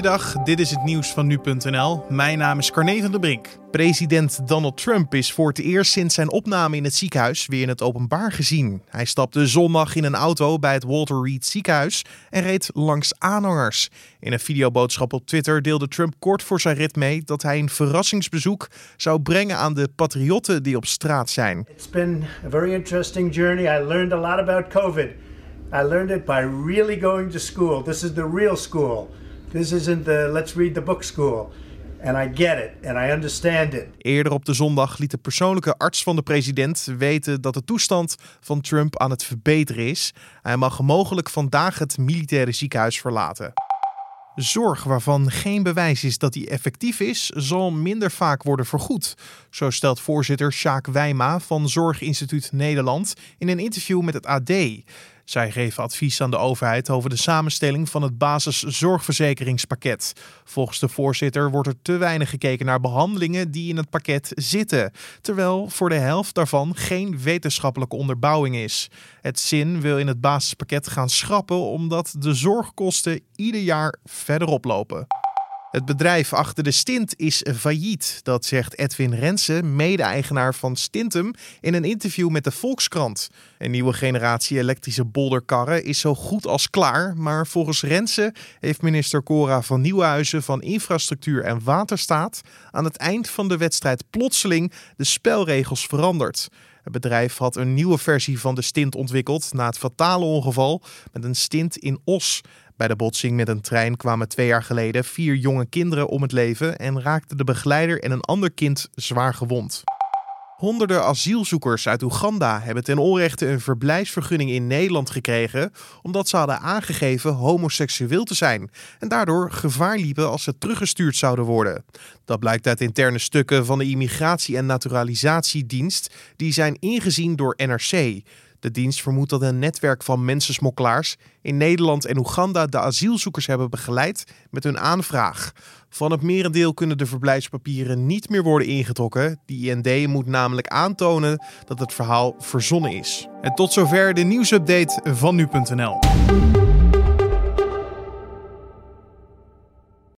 Goeiedag, dit is het nieuws van nu.nl. Mijn naam is Carne van der Brink. President Donald Trump is voor het eerst sinds zijn opname in het ziekenhuis weer in het openbaar gezien. Hij stapte zondag in een auto bij het Walter Reed ziekenhuis en reed langs aanhangers. In een videoboodschap op Twitter deelde Trump kort voor zijn rit mee dat hij een verrassingsbezoek zou brengen aan de patriotten die op straat zijn. It's been a very interesting journey. I learned a lot about COVID. I learned it by really going to school. This is the real school. This isn't the let's read the book school. And I get it and I understand it. Eerder op de zondag liet de persoonlijke arts van de president weten dat de toestand van Trump aan het verbeteren is. Hij mag mogelijk vandaag het militaire ziekenhuis verlaten. Zorg waarvan geen bewijs is dat die effectief is, zal minder vaak worden vergoed. Zo stelt voorzitter Sjaak Wijma van Zorginstituut Nederland in een interview met het AD. Zij geven advies aan de overheid over de samenstelling van het basiszorgverzekeringspakket. Volgens de voorzitter wordt er te weinig gekeken naar behandelingen die in het pakket zitten, terwijl voor de helft daarvan geen wetenschappelijke onderbouwing is. Het ZIN wil in het basispakket gaan schrappen omdat de zorgkosten ieder jaar verder oplopen. Het bedrijf achter de stint is failliet. Dat zegt Edwin Rensen, mede-eigenaar van Stintum, in een interview met de Volkskrant. Een nieuwe generatie elektrische bolderkarren is zo goed als klaar. Maar volgens Rensen heeft minister Cora van Nieuwhuizen van Infrastructuur en Waterstaat aan het eind van de wedstrijd plotseling de spelregels veranderd. Het bedrijf had een nieuwe versie van de stint ontwikkeld na het fatale ongeval met een stint in Os. Bij de botsing met een trein kwamen twee jaar geleden vier jonge kinderen om het leven en raakten de begeleider en een ander kind zwaar gewond. Honderden asielzoekers uit Oeganda hebben ten onrechte een verblijfsvergunning in Nederland gekregen omdat ze hadden aangegeven homoseksueel te zijn en daardoor gevaar liepen als ze teruggestuurd zouden worden. Dat blijkt uit interne stukken van de Immigratie- en Naturalisatiedienst die zijn ingezien door NRC. De dienst vermoedt dat een netwerk van mensensmokkelaars in Nederland en Oeganda de asielzoekers hebben begeleid met hun aanvraag. Van het merendeel kunnen de verblijfspapieren niet meer worden ingetrokken. De IND moet namelijk aantonen dat het verhaal verzonnen is. En tot zover de nieuwsupdate van nu.nl.